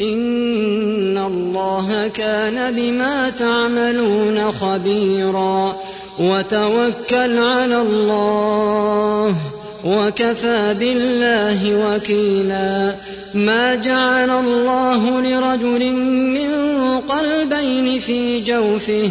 إن الله كان بما تعملون خبيرا وتوكل على الله وكفى بالله وكيلا ما جعل الله لرجل من قلبين في جوفه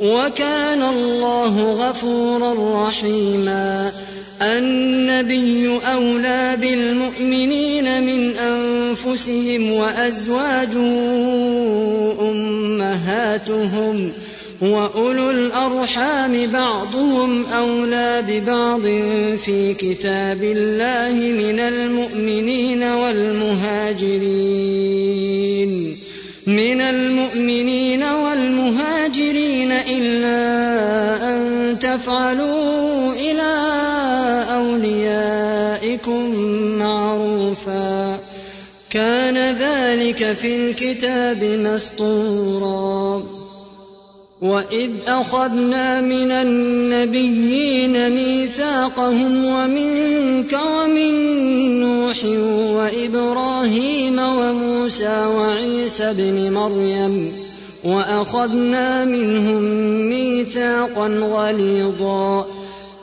وكان الله غفورا رحيما. النبي أولى بالمؤمنين من أنفسهم وأزواجه أمهاتهم وأولو الأرحام بعضهم أولى ببعض في كتاب الله من المؤمنين والمهاجرين. من المؤمنين والمهاجرين إلا أن تفعلوا إلى أوليائكم معروفا. كان ذلك في الكتاب مسطورا. وإذ أخذنا من النبيين ميثاقهم ومنك ومن نوح وإبراهيم وموسى وعيسى ابن مريم وأخذنا منهم ميثاقا غليظا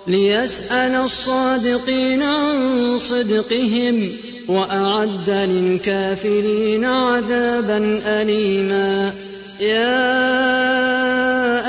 ليسأل الصادقين عن صدقهم وأعد للكافرين عذابا أليما يا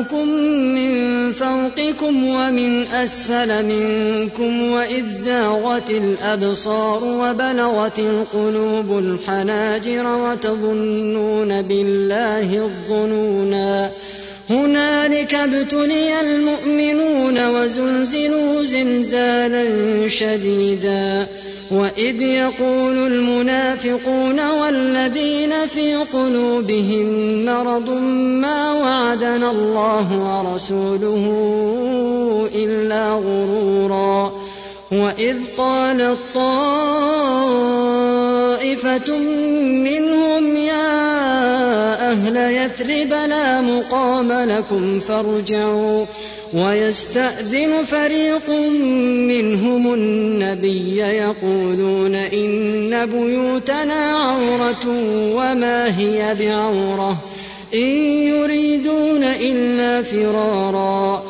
جاءوكم من فوقكم ومن أسفل منكم وإذ زاغت الأبصار وبلغت القلوب الحناجر وتظنون بالله الظنونا هنالك ابتلي المؤمنون وزلزلوا زلزالا شديدا. وإذ يقول المنافقون والذين في قلوبهم مرض ما وعدنا الله ورسوله إلا غرورا. وإذ قالت طائفة منهم أهل يثرب لا مقام لكم فارجعوا ويستأذن فريق منهم النبي يقولون إن بيوتنا عورة وما هي بعورة إن يريدون إلا فرارا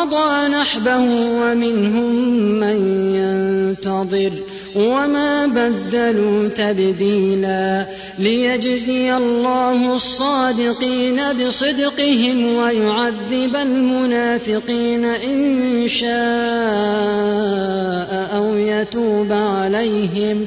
قضى نحبه ومنهم من ينتظر وما بدلوا تبديلا ليجزي الله الصادقين بصدقهم ويعذب المنافقين إن شاء أو يتوب عليهم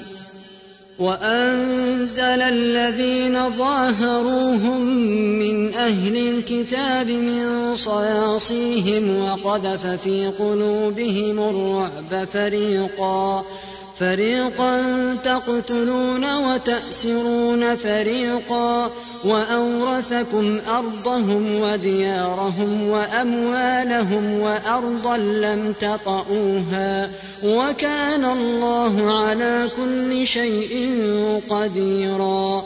وأنزل الذين ظاهروهم من أهل الكتاب من صياصيهم وقذف في قلوبهم الرعب فريقا فريقا تقتلون وتأسرون فريقا وأورثكم أرضهم وديارهم وأموالهم وأرضا لم تطئوها وكان الله على كل شيء قديرا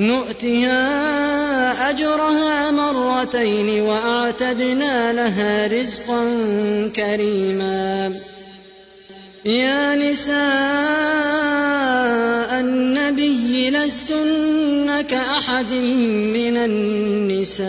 نؤتها أجرها مرتين وأعتدنا لها رزقا كريما. يا نساء النبي لستن كأحد من النساء.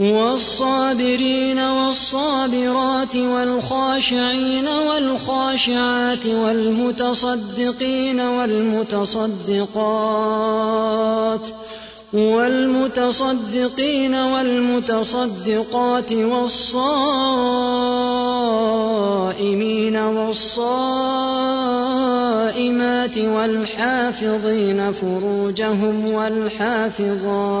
والصابرين والصابرات والخاشعين والخاشعات والمتصدقين والمتصدقات والمتصدقين والمتصدقات والصائمين والصائمات والحافظين فروجهم والحافظات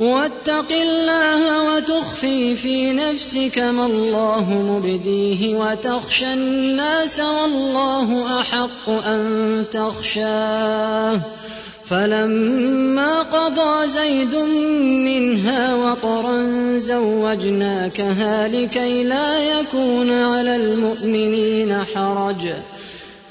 واتق الله وتخفي في نفسك ما الله مبديه وتخشى الناس والله أحق أن تخشاه. فلما قضى زيد منها وطرا زوجناكها لكي لا يكون على المؤمنين حرج.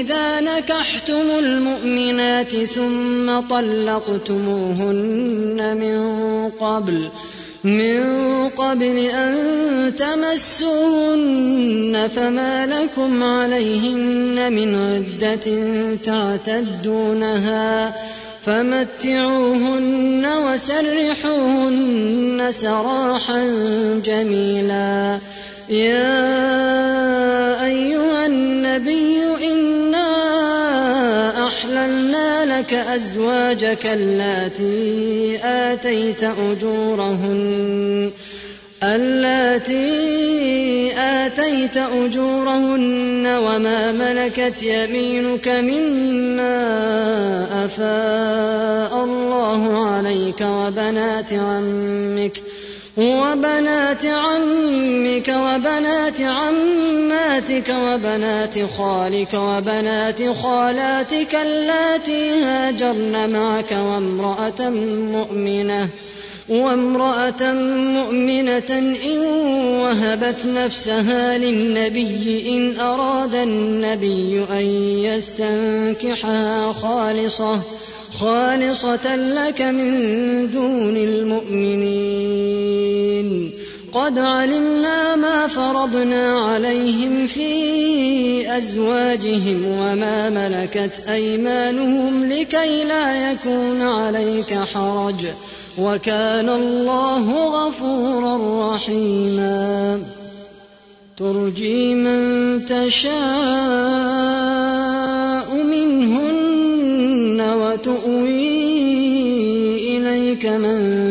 إذا نكحتم المؤمنات ثم طلقتموهن من قبل من قبل أن تمسوهن فما لكم عليهن من عدة تعتدونها فمتعوهن وسرحوهن سراحا جميلا. يا أيها النبي أحللنا لك أزواجك اللاتي آتيت أجورهن. اللاتي آتيت أجورهن وما ملكت يمينك مما أفاء الله عليك وبنات عمك. وبنات عمك وبنات عماتك وبنات خالك وبنات خالاتك اللاتي هاجرن معك وامرأة مؤمنة وامرأة مؤمنة إن وهبت نفسها للنبي إن أراد النبي أن يستنكحها خالصة. خالصة لك من دون المؤمنين. قد علمنا ما فرضنا عليهم في أزواجهم وما ملكت أيمانهم لكي لا يكون عليك حرج. وكان الله غفورا رحيما. ترجي من تشاء منهن وتؤوي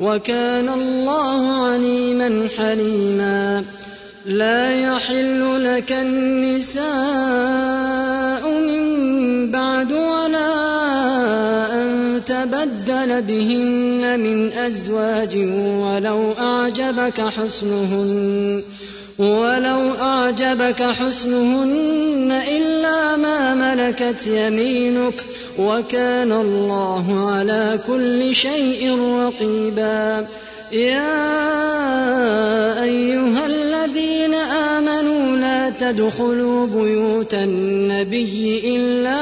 وكان الله عليما حليما. لا يحل لك النساء من بعد ولا أن تبدل بهن من أزواج ولو أعجبك حسنهن. ولو أعجبك حسنهن إلا ما ملكت يمينك وكان الله على كل شيء رقيبا. يا أيها الذين آمنوا لا تدخلوا بيوت النبي إلا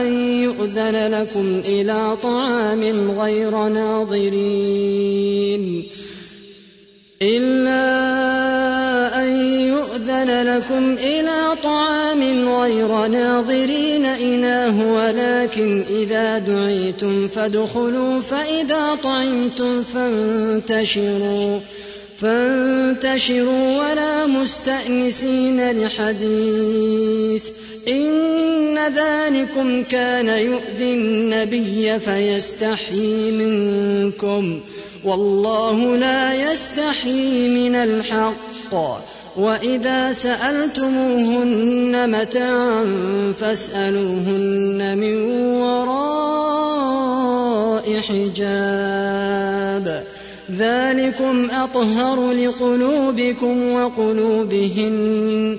أن يؤذن لكم إلى طعام غير ناظرين. إلا يؤذن لكم إلى طعام غير ناظرين إناه ولكن إذا دعيتم فادخلوا فإذا طعمتم فانتشروا فانتشروا ولا مستأنسين لحديث. إن ذلكم كان يؤذي النبي فيستحيي منكم والله لا يستحيي من الحق. وإذا سألتموهن متاعا فاسألوهن من وراء حجاب. ذلكم أطهر لقلوبكم وقلوبهن.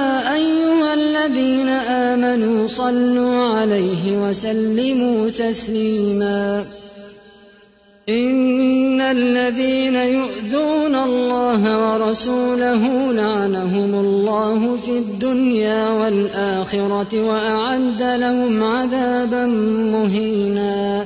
آمنوا صلوا عليه وسلموا تسليما. إن الذين يؤذون الله ورسوله لعنهم الله في الدنيا والآخرة وأعد لهم عذابا مهينا.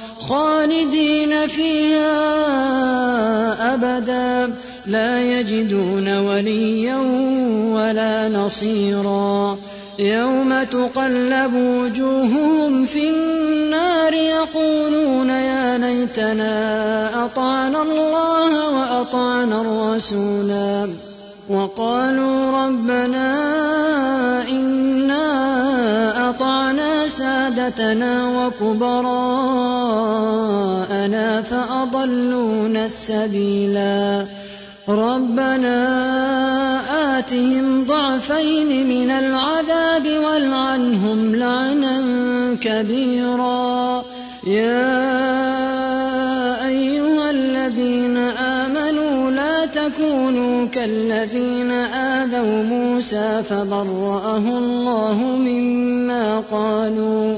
خالدين فيها أبدا لا يجدون وليا ولا نصيرا. يوم تقلب وجوههم في النار يقولون يا ليتنا أطعنا الله وأطعنا الرسولا. وقالوا ربنا إنا أطعنا سادتنا وكبراءنا. فأضلونا السبيلا. ربنا آتهم ضعفين من العذاب والعنهم لعنا كبيرا. يا أيها الذين آمنوا لا تكونوا كالذين آذوا موسى فبرأه الله مما قالوا.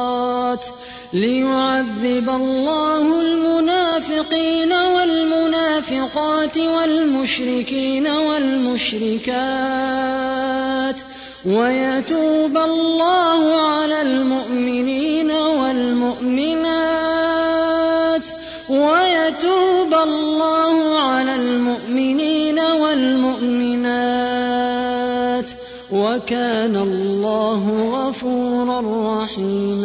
ليعذب الله المنافقين والمنافقات والمشركين والمشركات ويتوب الله على المؤمنين والمؤمنات ويتوب الله على المؤمنين والمؤمنات وكان الله غفورا رحيما